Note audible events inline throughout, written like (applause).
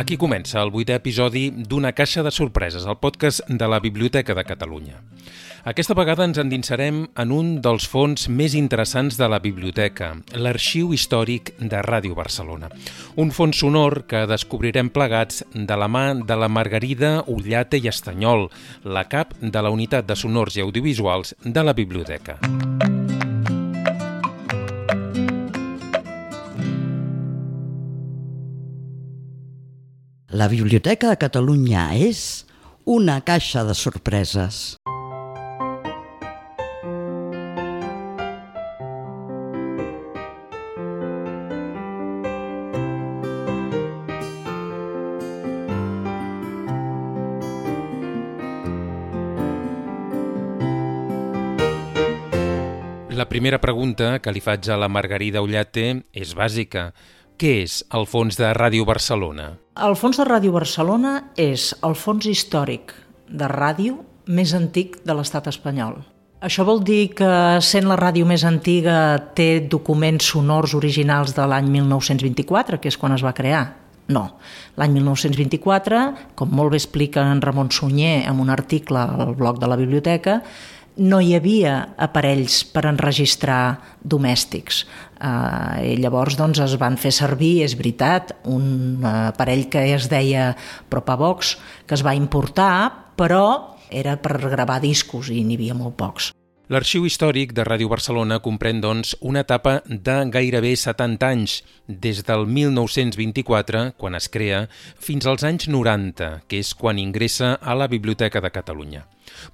Aquí comença el vuitè episodi d'Una caixa de sorpreses, el podcast de la Biblioteca de Catalunya. Aquesta vegada ens endinsarem en un dels fons més interessants de la biblioteca, l'Arxiu Històric de Ràdio Barcelona. Un fons sonor que descobrirem plegats de la mà de la Margarida Ullate i Estanyol, la cap de la Unitat de Sonors i Audiovisuals de la biblioteca. La Biblioteca de Catalunya és una caixa de sorpreses. La primera pregunta que li faig a la Margarida Ullate és bàsica. Què és el fons de Ràdio Barcelona? El fons de Ràdio Barcelona és el fons històric de ràdio més antic de l'estat espanyol. Això vol dir que, sent la ràdio més antiga, té documents sonors originals de l'any 1924, que és quan es va crear? No. L'any 1924, com molt bé explica en Ramon Sunyer en un article al blog de la biblioteca, no hi havia aparells per enregistrar domèstics. Eh, llavors doncs, es van fer servir, és veritat, un aparell que es deia Propavox, que es va importar, però era per gravar discos i n'hi havia molt pocs. L'arxiu històric de Ràdio Barcelona comprèn, doncs, una etapa de gairebé 70 anys, des del 1924, quan es crea, fins als anys 90, que és quan ingressa a la Biblioteca de Catalunya.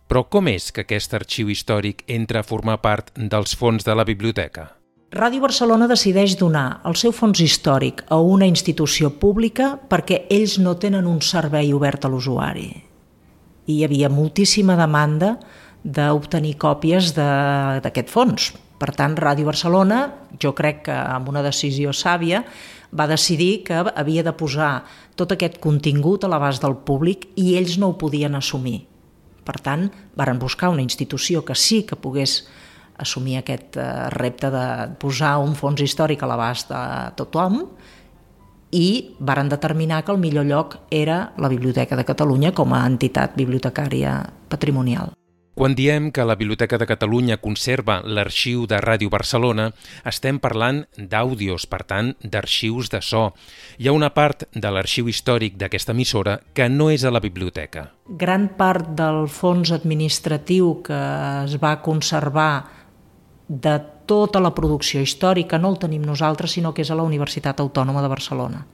Però com és que aquest arxiu històric entra a formar part dels fons de la biblioteca? Ràdio Barcelona decideix donar el seu fons històric a una institució pública perquè ells no tenen un servei obert a l'usuari. Hi havia moltíssima demanda d'obtenir còpies d'aquest fons. Per tant, Ràdio Barcelona, jo crec que amb una decisió sàvia, va decidir que havia de posar tot aquest contingut a l'abast del públic i ells no ho podien assumir. Per tant, varen buscar una institució que sí que pogués assumir aquest eh, repte de posar un fons històric a l'abast de tothom i varen determinar que el millor lloc era la Biblioteca de Catalunya com a entitat bibliotecària patrimonial. Quan diem que la Biblioteca de Catalunya conserva l'arxiu de Ràdio Barcelona, estem parlant d'àudios, per tant, d'arxius de so. Hi ha una part de l'arxiu històric d'aquesta emissora que no és a la biblioteca. Gran part del fons administratiu que es va conservar de tota la producció històrica no el tenim nosaltres, sinó que és a la Universitat Autònoma de Barcelona.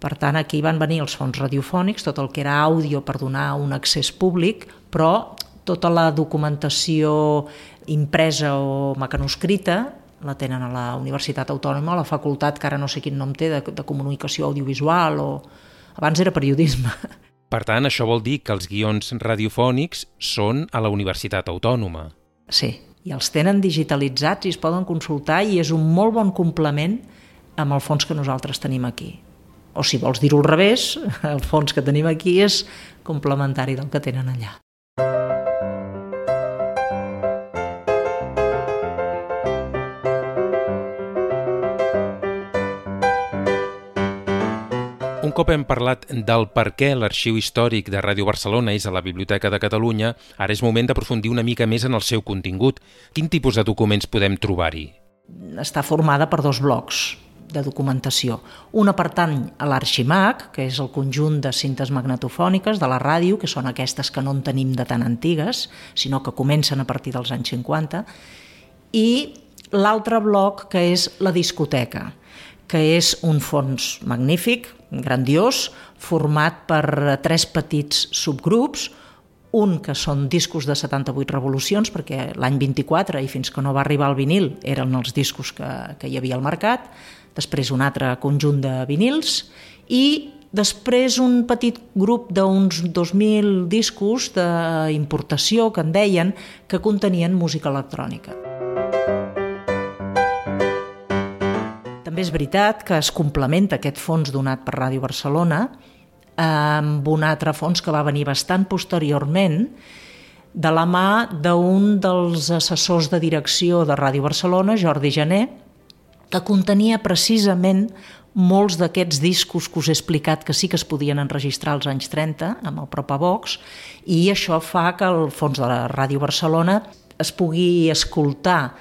Per tant, aquí van venir els fons radiofònics, tot el que era àudio per donar un accés públic, però tota la documentació impresa o mecanoscrita la tenen a la Universitat Autònoma, a la facultat, que ara no sé quin nom té, de, de comunicació audiovisual o... Abans era periodisme. Per tant, això vol dir que els guions radiofònics són a la Universitat Autònoma. Sí, i els tenen digitalitzats i es poden consultar i és un molt bon complement amb el fons que nosaltres tenim aquí. O si vols dir-ho al revés, el fons que tenim aquí és complementari del que tenen allà. Un cop hem parlat del per què l'arxiu històric de Ràdio Barcelona és a la Biblioteca de Catalunya, ara és moment d'aprofundir una mica més en el seu contingut. Quin tipus de documents podem trobar-hi? Està formada per dos blocs de documentació. Una pertany a l'Arximac, que és el conjunt de cintes magnetofòniques de la ràdio, que són aquestes que no en tenim de tan antigues, sinó que comencen a partir dels anys 50, i l'altre bloc, que és la discoteca, que és un fons magnífic, grandiós, format per tres petits subgrups, un que són discos de 78 revolucions, perquè l'any 24 i fins que no va arribar el vinil eren els discos que, que hi havia al mercat, després un altre conjunt de vinils. I després un petit grup d'uns 2.000 discos d'importació que en deien que contenien música electrònica. També és veritat que es complementa aquest fons donat per Ràdio Barcelona amb un altre fons que va venir bastant posteriorment de la mà d'un dels assessors de direcció de Ràdio Barcelona, Jordi Jané, que contenia precisament molts d'aquests discos que us he explicat que sí que es podien enregistrar als anys 30 amb el Propavox i això fa que el fons de la Ràdio Barcelona es pugui escoltar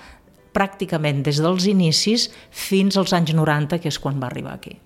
pràcticament des dels inicis fins als anys 90, que és quan va arribar aquí.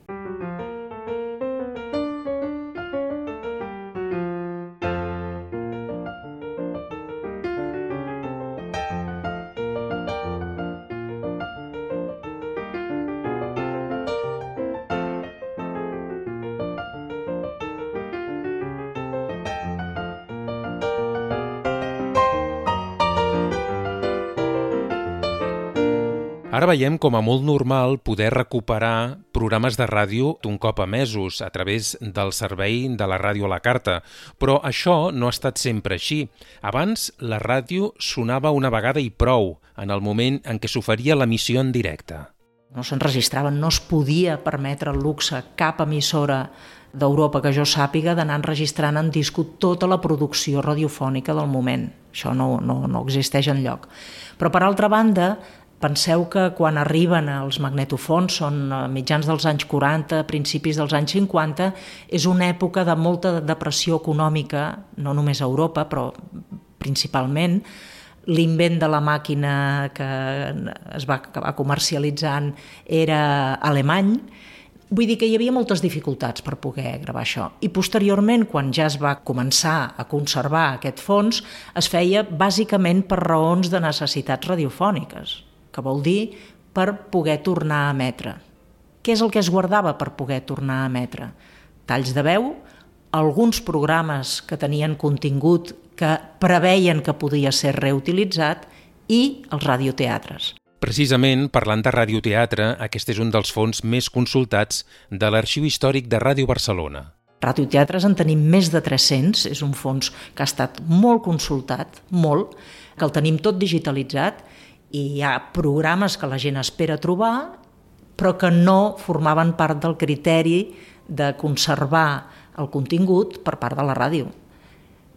Ara veiem com a molt normal poder recuperar programes de ràdio un cop a mesos a través del servei de la ràdio a la carta, però això no ha estat sempre així. Abans la ràdio sonava una vegada i prou, en el moment en què s'oferia l'emissió en directe. No s'enregistraven, no es podia permetre el luxe cap emissora d'Europa que jo sàpiga d'anar enregistrant en disco tota la producció radiofònica del moment. Això no, no, no existeix en lloc. Però per altra banda, Penseu que quan arriben els magnetofons, són mitjans dels anys 40, principis dels anys 50, és una època de molta depressió econòmica, no només a Europa, però principalment, l'invent de la màquina que es va acabar comercialitzant era alemany, Vull dir que hi havia moltes dificultats per poder gravar això. I posteriorment, quan ja es va començar a conservar aquest fons, es feia bàsicament per raons de necessitats radiofòniques que vol dir per poder tornar a emetre. Què és el que es guardava per poder tornar a emetre? Talls de veu, alguns programes que tenien contingut que preveien que podia ser reutilitzat i els radioteatres. Precisament, parlant de radioteatre, aquest és un dels fons més consultats de l'Arxiu Històric de Ràdio Barcelona. Radioteatres en tenim més de 300, és un fons que ha estat molt consultat, molt, que el tenim tot digitalitzat i hi ha programes que la gent espera trobar però que no formaven part del criteri de conservar el contingut per part de la ràdio.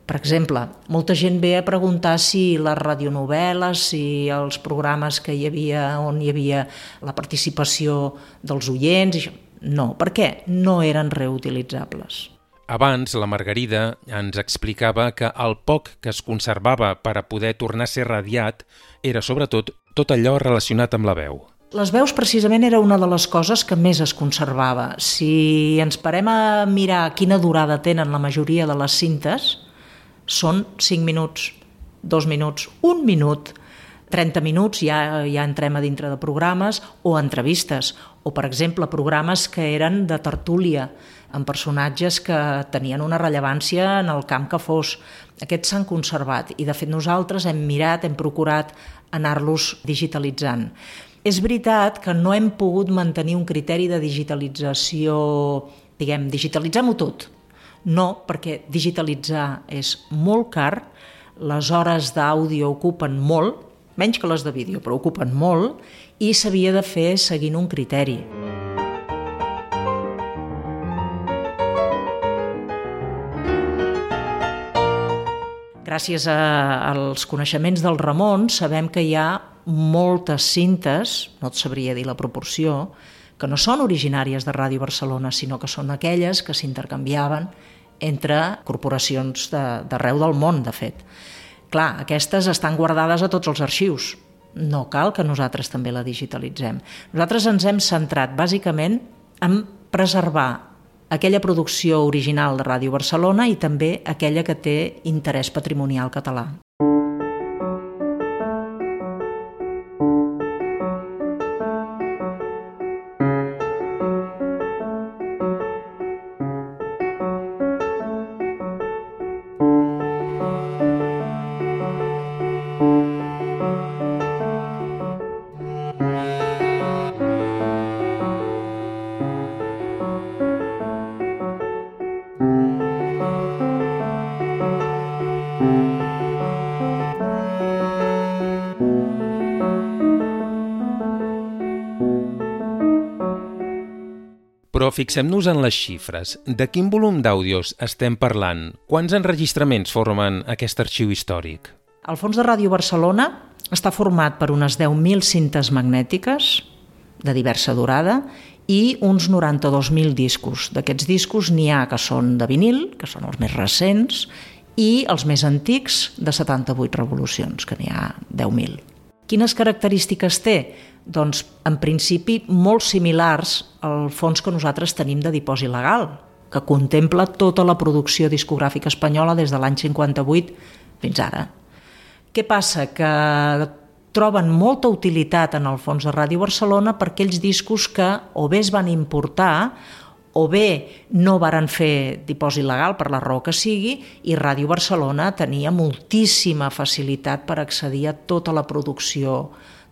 Per exemple, molta gent ve a preguntar si les radionovel·les, si els programes que hi havia, on hi havia la participació dels oients... No, per què? No eren reutilitzables. Abans, la Margarida ens explicava que el poc que es conservava per a poder tornar a ser radiat era sobretot tot allò relacionat amb la veu. Les veus precisament era una de les coses que més es conservava. Si ens parem a mirar quina durada tenen la majoria de les cintes, són 5 minuts, 2 minuts, 1 minut, 30 minuts ja, ja entrem a dintre de programes o entrevistes, o per exemple programes que eren de tertúlia, amb personatges que tenien una rellevància en el camp que fos. Aquests s'han conservat i de fet nosaltres hem mirat, hem procurat anar-los digitalitzant. És veritat que no hem pogut mantenir un criteri de digitalització, diguem, digitalitzem-ho tot. No, perquè digitalitzar és molt car, les hores d'àudio ocupen molt, menys que les de vídeo, però ocupen molt, i s'havia de fer seguint un criteri. gràcies a, als coneixements del Ramon, sabem que hi ha moltes cintes, no et sabria dir la proporció, que no són originàries de Ràdio Barcelona, sinó que són aquelles que s'intercanviaven entre corporacions d'arreu de, del món, de fet. Clar, aquestes estan guardades a tots els arxius. No cal que nosaltres també la digitalitzem. Nosaltres ens hem centrat bàsicament en preservar aquella producció original de Ràdio Barcelona i també aquella que té interès patrimonial català. Fixem-nos en les xifres. De quin volum d'àudios estem parlant? Quants enregistraments formen aquest arxiu històric? El Fons de Ràdio Barcelona està format per unes 10.000 cintes magnètiques de diversa durada i uns 92.000 discos. D'aquests discos n'hi ha que són de vinil, que són els més recents, i els més antics de 78 revolucions, que n'hi ha 10.000. Quines característiques té? Doncs, en principi, molt similars al fons que nosaltres tenim de dipòsit legal, que contempla tota la producció discogràfica espanyola des de l'any 58 fins ara. Què passa? Que troben molta utilitat en el fons de Ràdio Barcelona per aquells discos que o bé es van importar o bé no varen fer dipòsit legal per la raó que sigui i Ràdio Barcelona tenia moltíssima facilitat per accedir a tota la producció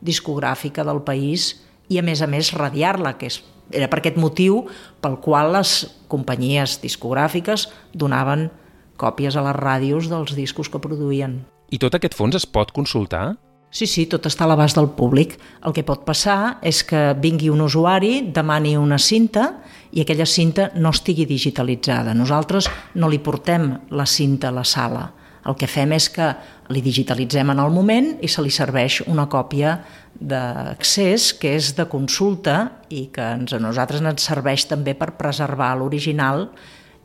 discogràfica del país i a més a més radiar-la, que és, era per aquest motiu pel qual les companyies discogràfiques donaven còpies a les ràdios dels discos que produïen. I tot aquest fons es pot consultar? Sí, sí, tot està a l'abast del públic. El que pot passar és que vingui un usuari, demani una cinta i aquella cinta no estigui digitalitzada. Nosaltres no li portem la cinta a la sala. El que fem és que li digitalitzem en el moment i se li serveix una còpia d'accés que és de consulta i que ens, a nosaltres ens serveix també per preservar l'original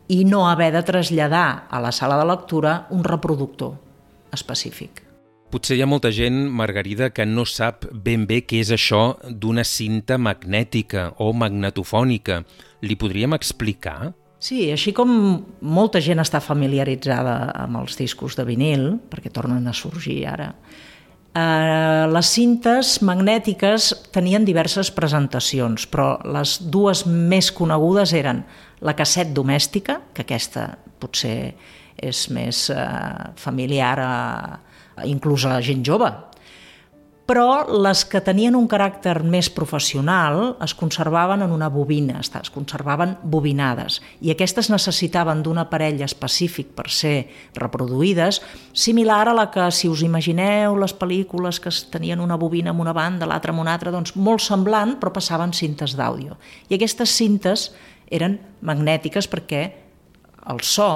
i no haver de traslladar a la sala de lectura un reproductor específic. Potser hi ha molta gent, Margarida, que no sap ben bé què és això d'una cinta magnètica o magnetofònica. Li podríem explicar? Sí, així com molta gent està familiaritzada amb els discos de vinil, perquè tornen a sorgir ara, eh, les cintes magnètiques tenien diverses presentacions, però les dues més conegudes eren la casset domèstica, que aquesta potser és més eh, familiar a, inclús a gent jove. Però les que tenien un caràcter més professional es conservaven en una bobina, es conservaven bobinades, i aquestes necessitaven d'un aparell específic per ser reproduïdes, similar a la que, si us imagineu, les pel·lícules que tenien una bobina amb una banda, l'altra amb una altra, doncs molt semblant, però passaven cintes d'àudio. I aquestes cintes eren magnètiques perquè el so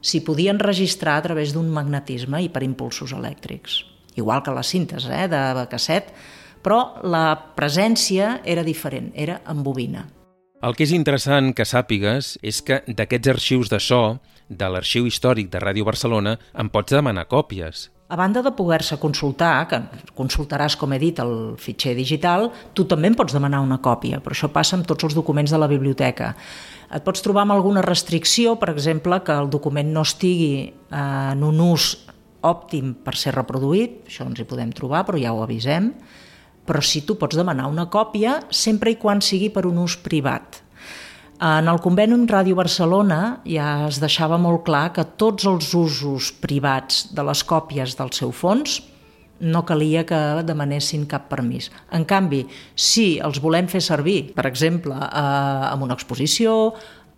s'hi podien registrar a través d'un magnetisme i per impulsos elèctrics. Igual que les cintes eh, de casset, però la presència era diferent, era en bobina. El que és interessant que sàpigues és que d'aquests arxius de so, de l'arxiu històric de Ràdio Barcelona, en pots demanar còpies. A banda de poder-se consultar, que consultaràs, com he dit, el fitxer digital, tu també en pots demanar una còpia, però això passa amb tots els documents de la biblioteca. Et pots trobar amb alguna restricció, per exemple, que el document no estigui eh, en un ús òptim per ser reproduït, això ens hi podem trobar, però ja ho avisem, però sí tu pots demanar una còpia sempre i quan sigui per un ús privat. En el conveni amb Ràdio Barcelona ja es deixava molt clar que tots els usos privats de les còpies del seu fons no calia que demanessin cap permís. En canvi, si els volem fer servir, per exemple, eh, en una exposició,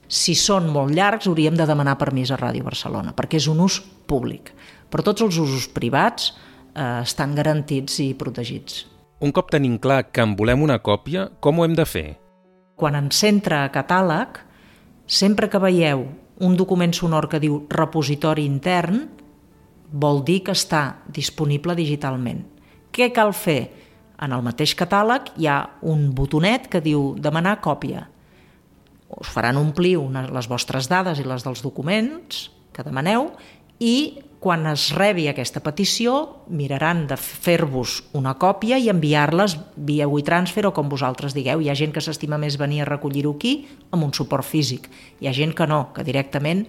si són molt llargs hauríem de demanar permís a Ràdio Barcelona, perquè és un ús públic. Però tots els usos privats eh, estan garantits i protegits. Un cop tenim clar que en volem una còpia, com ho hem de fer? Quan ens entra a catàleg, sempre que veieu un document sonor que diu repositori intern, vol dir que està disponible digitalment. Què cal fer? En el mateix catàleg hi ha un botonet que diu demanar còpia. Us faran omplir una, les vostres dades i les dels documents que demaneu i quan es rebi aquesta petició miraran de fer-vos una còpia i enviar-les via WeTransfer o com vosaltres digueu. Hi ha gent que s'estima més venir a recollir-ho aquí amb un suport físic. Hi ha gent que no, que directament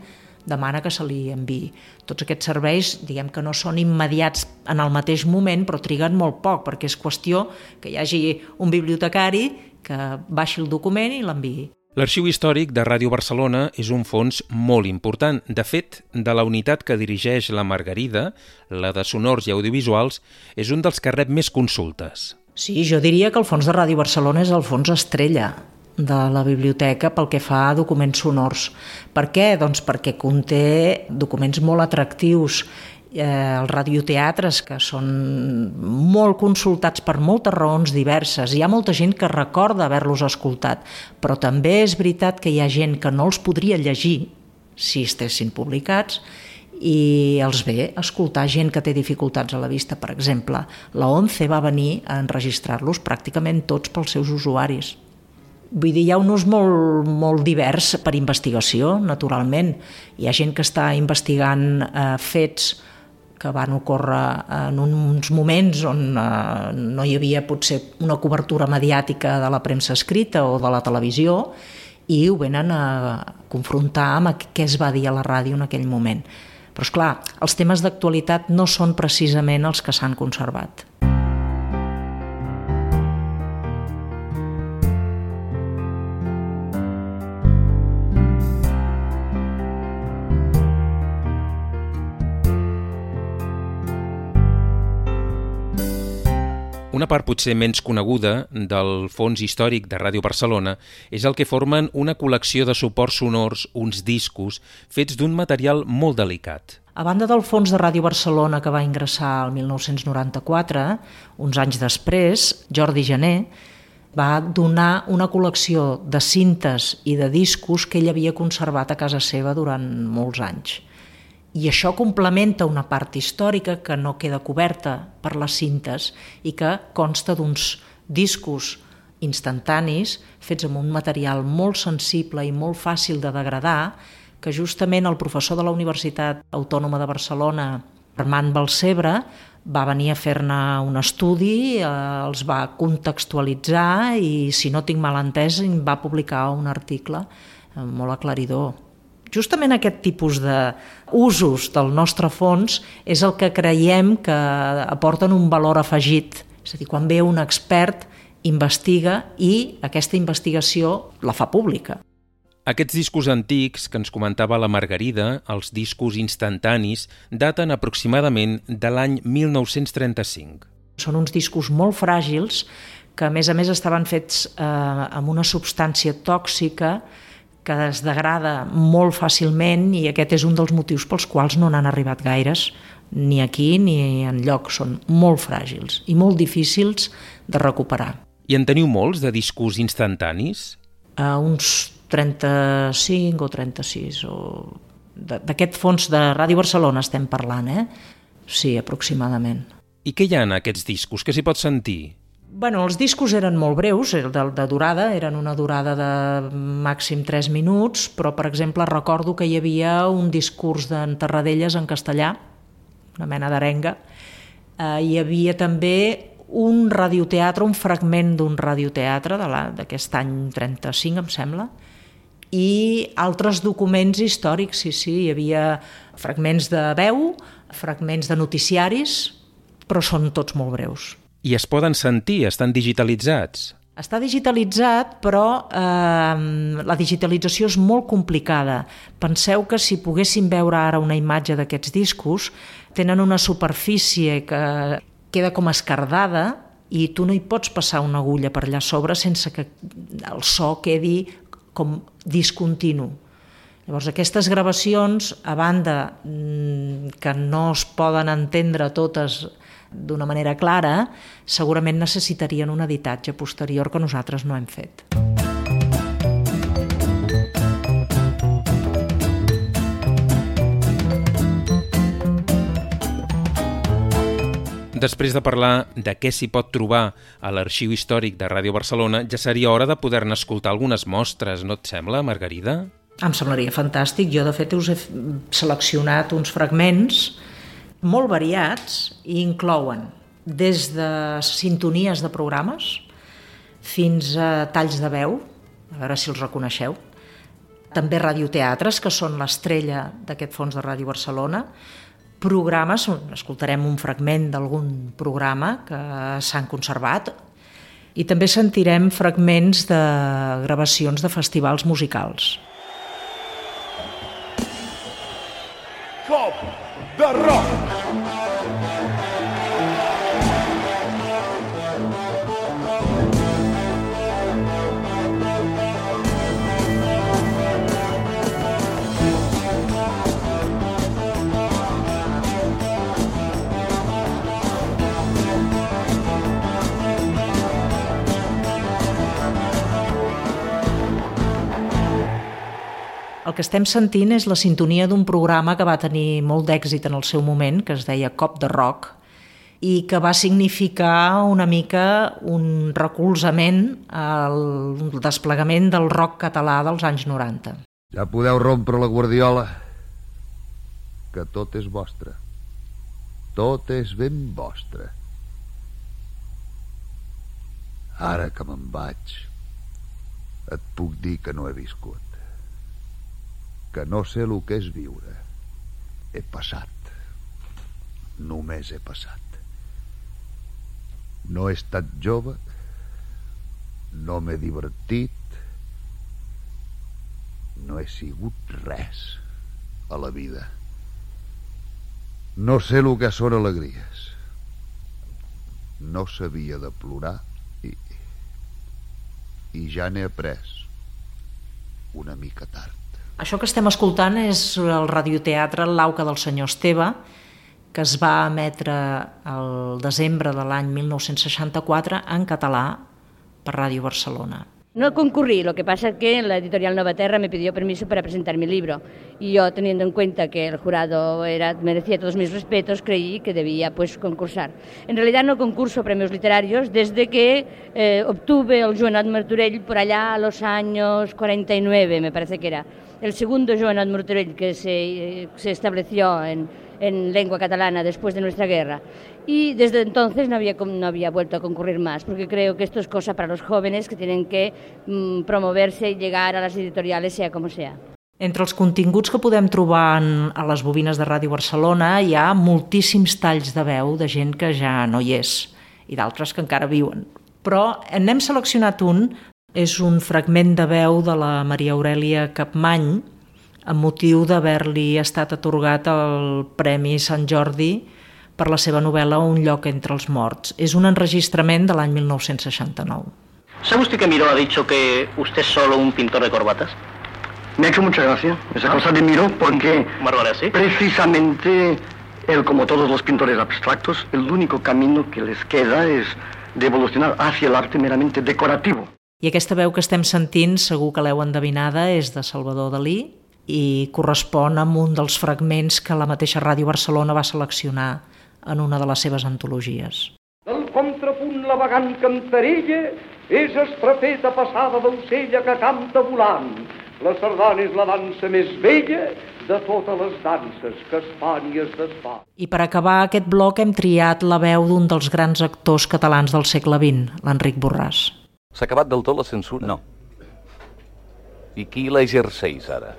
demana que se li enviï. Tots aquests serveis, diguem que no són immediats en el mateix moment, però triguen molt poc, perquè és qüestió que hi hagi un bibliotecari que baixi el document i l'enviï. L'Arxiu Històric de Ràdio Barcelona és un fons molt important. De fet, de la unitat que dirigeix la Margarida, la de sonors i audiovisuals, és un dels que rep més consultes. Sí, jo diria que el fons de Ràdio Barcelona és el fons estrella de la biblioteca pel que fa a documents sonors. Per què? Doncs perquè conté documents molt atractius, eh, els radioteatres que són molt consultats per moltes raons diverses. Hi ha molta gent que recorda haver-los escoltat, però també és veritat que hi ha gent que no els podria llegir si estessin publicats i els ve escoltar gent que té dificultats a la vista. Per exemple, la ONCE va venir a enregistrar-los pràcticament tots pels seus usuaris Vull dir, hi ha un ús molt, molt divers per investigació, naturalment. Hi ha gent que està investigant eh, fets que van ocórrer en uns moments on eh, no hi havia potser una cobertura mediàtica de la premsa escrita o de la televisió i ho venen a confrontar amb què es va dir a la ràdio en aquell moment. Però, és clar, els temes d'actualitat no són precisament els que s'han conservat. Una part potser menys coneguda del fons històric de Ràdio Barcelona és el que formen una col·lecció de suports sonors, uns discos, fets d'un material molt delicat. A banda del fons de Ràdio Barcelona que va ingressar el 1994, uns anys després, Jordi Gené va donar una col·lecció de cintes i de discos que ell havia conservat a casa seva durant molts anys. I això complementa una part històrica que no queda coberta per les cintes i que consta d'uns discos instantanis fets amb un material molt sensible i molt fàcil de degradar que justament el professor de la Universitat Autònoma de Barcelona, Armand Balcebre, va venir a fer-ne un estudi, eh, els va contextualitzar i, si no tinc mal entès, va publicar un article eh, molt aclaridor justament aquest tipus d'usos del nostre fons és el que creiem que aporten un valor afegit. És a dir, quan ve un expert, investiga i aquesta investigació la fa pública. Aquests discos antics que ens comentava la Margarida, els discos instantanis, daten aproximadament de l'any 1935. Són uns discos molt fràgils que a més a més estaven fets eh, amb una substància tòxica que es degrada molt fàcilment i aquest és un dels motius pels quals no n'han arribat gaires ni aquí ni en lloc. Són molt fràgils i molt difícils de recuperar. I en teniu molts de discos instantanis? Uh, uns 35 o 36 o d'aquest fons de Ràdio Barcelona estem parlant, eh? Sí, aproximadament. I què hi ha en aquests discos? Què s'hi pot sentir? Bueno, els discos eren molt breus, de, de durada, eren una durada de màxim 3 minuts, però, per exemple, recordo que hi havia un discurs d'en Terradelles en castellà, una mena d'arenga. Eh, hi havia també un radioteatre, un fragment d'un radioteatre d'aquest any 35, em sembla, i altres documents històrics, sí, sí, hi havia fragments de veu, fragments de noticiaris, però són tots molt breus. I es poden sentir, estan digitalitzats. Està digitalitzat, però eh, la digitalització és molt complicada. Penseu que si poguéssim veure ara una imatge d'aquests discos, tenen una superfície que queda com escardada i tu no hi pots passar una agulla per allà sobre sense que el so quedi com discontinu. Llavors, aquestes gravacions, a banda mm, que no es poden entendre totes d'una manera clara, segurament necessitarien un editatge posterior que nosaltres no hem fet. Després de parlar de què s'hi pot trobar a l'arxiu històric de Ràdio Barcelona, ja seria hora de poder-ne escoltar algunes mostres, no et sembla, Margarida? Em semblaria fantàstic. Jo, de fet, us he seleccionat uns fragments molt variats i inclouen des de sintonies de programes fins a talls de veu, a veure si els reconeixeu, també radioteatres, que són l'estrella d'aquest fons de Ràdio Barcelona, programes, escoltarem un fragment d'algun programa que s'han conservat, i també sentirem fragments de gravacions de festivals musicals. Cop de rock! El que estem sentint és la sintonia d'un programa que va tenir molt d'èxit en el seu moment, que es deia Cop de Rock, i que va significar una mica un recolzament al desplegament del rock català dels anys 90. Ja podeu rompre la guardiola, que tot és vostre. Tot és ben vostre. Ara que me'n vaig, et puc dir que no he viscut. Que no sé el que és viure. He passat. Només he passat. No he estat jove, no m'he divertit, no he sigut res a la vida. No sé el que són alegries. No sabia de plorar i, i ja n'he après una mica tard. Això que estem escoltant és el radioteatre L'Auca del senyor Esteve, que es va emetre el desembre de l'any 1964 en català per Ràdio Barcelona. No concurrí, lo que pasa que la editorial Nova Terra me pidió permiso para presentar mi libro y yo, teniendo en cuenta que el jurado era, merecía todos mis respetos, creí que debía pues, concursar. En realidad no concurso premios literarios desde que eh, obtuve el Joanot Martorell por allá a los años 49, me parece que era. El segundo Joanot Martorell que se, se estableció en, en lengua catalana después de nuestra guerra. Y desde entonces no había, no había vuelto a concurrir más, porque creo que esto es cosa para los jóvenes que tienen que mm, promoverse y llegar a las editoriales, sea como sea. Entre els continguts que podem trobar en, a les bobines de Ràdio Barcelona hi ha moltíssims talls de veu de gent que ja no hi és i d'altres que encara viuen. Però n'hem seleccionat un, és un fragment de veu de la Maria Aurelia Capmany, amb motiu d'haver-li estat atorgat el Premi Sant Jordi per la seva novel·la Un lloc entre els morts. És un enregistrament de l'any 1969. ¿Sabe usted que Miró ha dicho que usted es solo un pintor de corbatas? Me ha hecho mucha gracia esa cosa de Miró porque Bárbara, ¿sí? precisamente él, como todos los pintores abstractos, el único camino que les queda es de evolucionar hacia el arte meramente decorativo. I aquesta veu que estem sentint, segur que l'heu endevinada, és de Salvador Dalí i correspon amb un dels fragments que la mateixa Ràdio Barcelona va seleccionar en una de les seves antologies. Del contrapunt la vagant cantarella és estrafeta passada d'ocella que canta volant. La sardana és la dansa més vella de totes les danses que es fan i es desfan. I per acabar aquest bloc hem triat la veu d'un dels grans actors catalans del segle XX, l'Enric Borràs. S'ha acabat del tot la censura? No. I qui l'exerceix ara?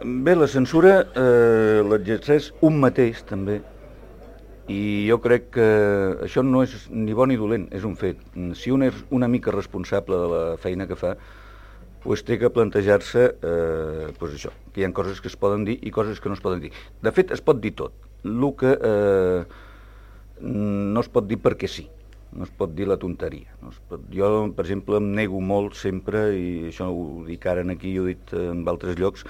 Bé, la censura eh, l'exerceix un mateix, també, i jo crec que això no és ni bo ni dolent, és un fet. Si un és una mica responsable de la feina que fa, pues té que plantejar-se eh, pues això, que hi ha coses que es poden dir i coses que no es poden dir. De fet, es pot dir tot. El que eh, no es pot dir perquè sí, no es pot dir la tonteria. No es pot... Jo, per exemple, em nego molt sempre, i això ho dic ara aquí i ho he dit en altres llocs,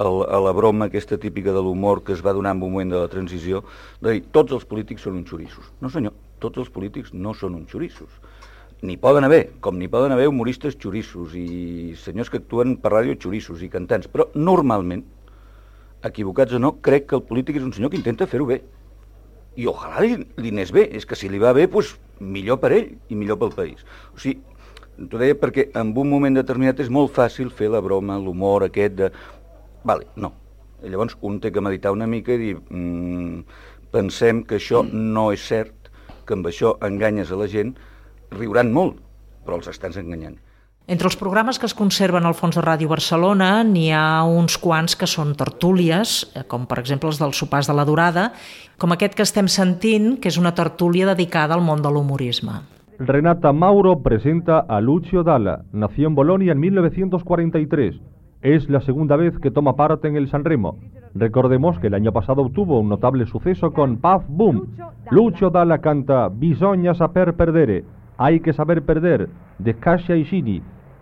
a la broma aquesta típica de l'humor que es va donar en un moment de la transició, de dir, tots els polítics són uns xorissos. No senyor, tots els polítics no són uns xorissos. N'hi poden haver, com n'hi poden haver humoristes xorissos i senyors que actuen per ràdio xorissos i cantants, però normalment, equivocats o no, crec que el polític és un senyor que intenta fer-ho bé. I ojalà li, li anés bé, és que si li va bé, doncs millor per ell i millor pel país. O sigui, t'ho deia perquè en un moment determinat és molt fàcil fer la broma, l'humor aquest de Vale, no. Llavors un té que meditar una mica i dir mm, pensem que això no és cert, que amb això enganyes a la gent, riuran molt, però els estàs enganyant. Entre els programes que es conserven al fons de Ràdio Barcelona n'hi ha uns quants que són tertúlies, eh, com per exemple els dels sopars de la Durada, com aquest que estem sentint, que és una tertúlia dedicada al món de l'humorisme. Renata Mauro presenta a Lucio Dalla. Nació en Bolonia en 1943. Es la segunda vez que toma parte en el Sanremo. Recordemos que el año pasado obtuvo un notable suceso con Puff Boom. Lucio Dalla canta Bisogna saper perdere, hay que saber perder, de Kasia Ishini.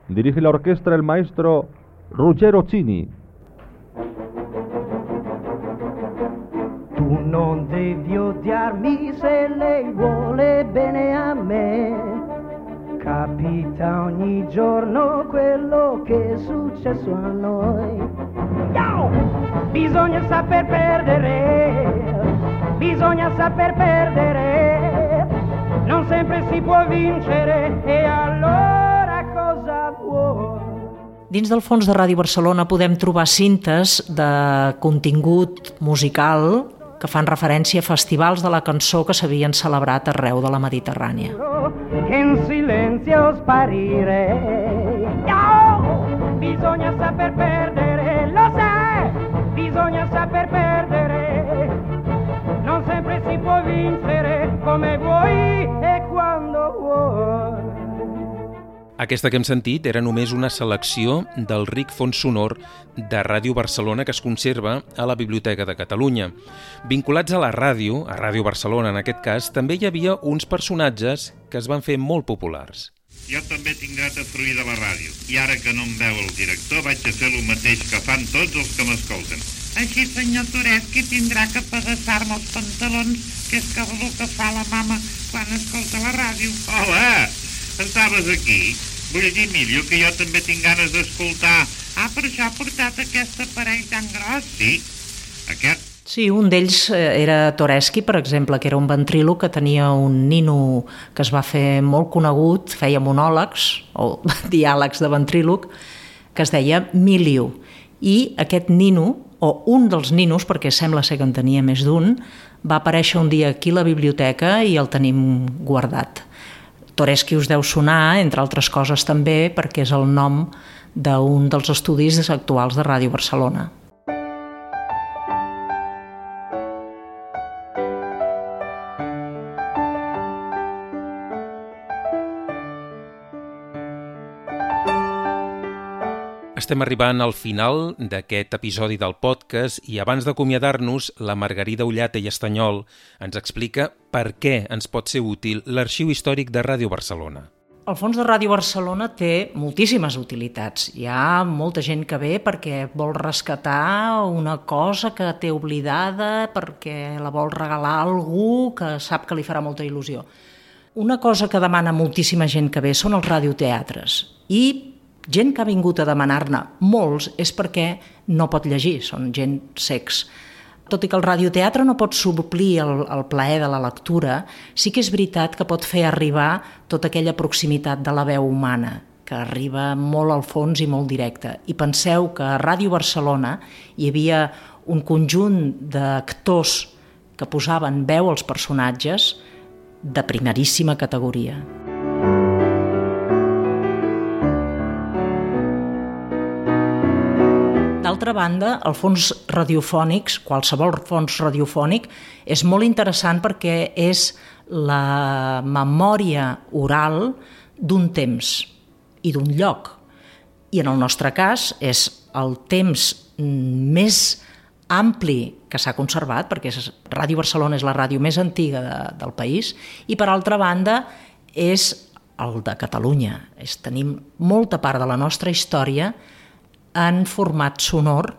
Dirige la orquesta el maestro Ruggero Cini. Tu non devi odiarmi se lei vuole bene a me. Capita ogni giorno quello che è successo a noi. Yo! Bisogna saper perdere, bisogna saper perdere, non sempre si può vincere e allora? Dins del fons de Ràdio Barcelona podem trobar cintes de contingut musical que fan referència a festivals de la cançó que s'havien celebrat arreu de la Mediterrània. Che in silenzio sparire. Oh, bisogna saper perdere, lo sai, bisogna saper perdere. Non sempre si può vincere come vuoi e quando vuoi. Aquesta que hem sentit era només una selecció del ric fons sonor de Ràdio Barcelona que es conserva a la Biblioteca de Catalunya. Vinculats a la ràdio, a Ràdio Barcelona en aquest cas, també hi havia uns personatges que es van fer molt populars. Jo també tinc dret a fruir de la ràdio. I ara que no em veu el director, vaig a fer el mateix que fan tots els que m'escolten. Així, senyor Toreschi, tindrà que pedaçar-me els pantalons, que és que el que fa la mama quan escolta la ràdio. Hola! Estaves aquí? Vull dir, Emilio, que jo també tinc ganes d'escoltar. Ah, per això ha portat aquest aparell tan gros? Sí, aquest. Sí, un d'ells eh, era Toreschi, per exemple, que era un ventríloc que tenia un nino que es va fer molt conegut, feia monòlegs o (laughs) diàlegs de ventríloc, que es deia Miliu. I aquest nino, o un dels ninos, perquè sembla ser que en tenia més d'un, va aparèixer un dia aquí a la biblioteca i el tenim guardat. Toreschi us deu sonar, entre altres coses també, perquè és el nom d'un dels estudis actuals de Ràdio Barcelona. Estem arribant al final d'aquest episodi del podcast i abans d'acomiadar-nos, la Margarida Ullata i Estanyol ens explica per què ens pot ser útil l'Arxiu Històric de Ràdio Barcelona. El fons de Ràdio Barcelona té moltíssimes utilitats. Hi ha molta gent que ve perquè vol rescatar una cosa que té oblidada, perquè la vol regalar a algú que sap que li farà molta il·lusió. Una cosa que demana moltíssima gent que ve són els radioteatres. I gent que ha vingut a demanar-ne molts és perquè no pot llegir, són gent secs. Tot i que el radioteatre no pot suplir el, el plaer de la lectura, sí que és veritat que pot fer arribar tota aquella proximitat de la veu humana, que arriba molt al fons i molt directe. I penseu que a Ràdio Barcelona hi havia un conjunt d'actors que posaven veu als personatges de primeríssima categoria. D'altra banda, el fons radiofònics, qualsevol fons radiofònic, és molt interessant perquè és la memòria oral d'un temps i d'un lloc. I en el nostre cas és el temps més ampli que s'ha conservat, perquè Ràdio Barcelona és la ràdio més antiga de, del país, i per altra banda és el de Catalunya. És, tenim molta part de la nostra història en format sonor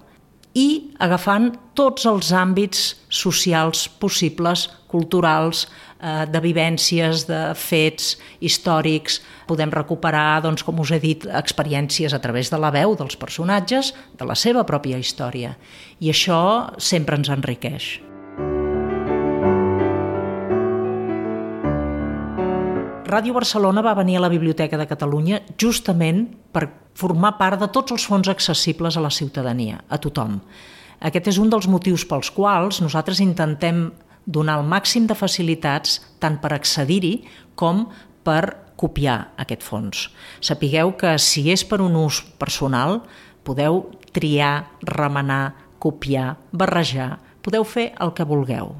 i agafant tots els àmbits socials possibles, culturals, eh, de vivències, de fets històrics. Podem recuperar, doncs, com us he dit, experiències a través de la veu dels personatges, de la seva pròpia història. I això sempre ens enriqueix. Ràdio Barcelona va venir a la Biblioteca de Catalunya justament per formar part de tots els fons accessibles a la ciutadania, a tothom. Aquest és un dels motius pels quals nosaltres intentem donar el màxim de facilitats tant per accedir-hi com per copiar aquest fons. Sapigueu que si és per un ús personal, podeu triar, remenar, copiar, barrejar, podeu fer el que vulgueu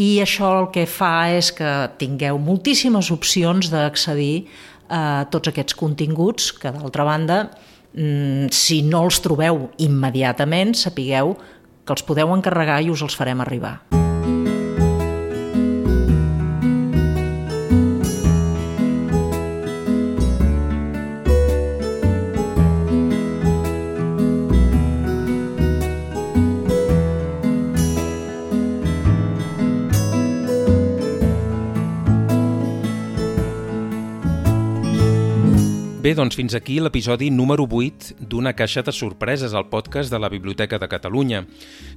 i això el que fa és que tingueu moltíssimes opcions d'accedir a tots aquests continguts que, d'altra banda, mm, si no els trobeu immediatament, sapigueu que els podeu encarregar i us els farem arribar. Bé, doncs fins aquí l'episodi número 8 d'Una caixa de sorpreses, al podcast de la Biblioteca de Catalunya.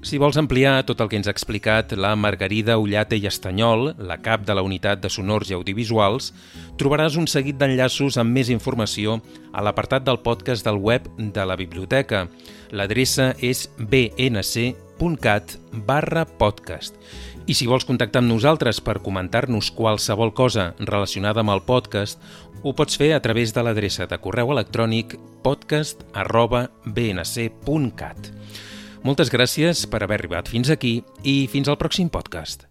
Si vols ampliar tot el que ens ha explicat la Margarida Ullate i Estanyol, la cap de la Unitat de Sonors i Audiovisuals, trobaràs un seguit d'enllaços amb més informació a l'apartat del podcast del web de la biblioteca. L'adreça és bnc.cat barra podcast. I si vols contactar amb nosaltres per comentar-nos qualsevol cosa relacionada amb el podcast, ho pots fer a través de l'adreça de correu electrònic podcast arroba bnc.cat. Moltes gràcies per haver arribat fins aquí i fins al pròxim podcast.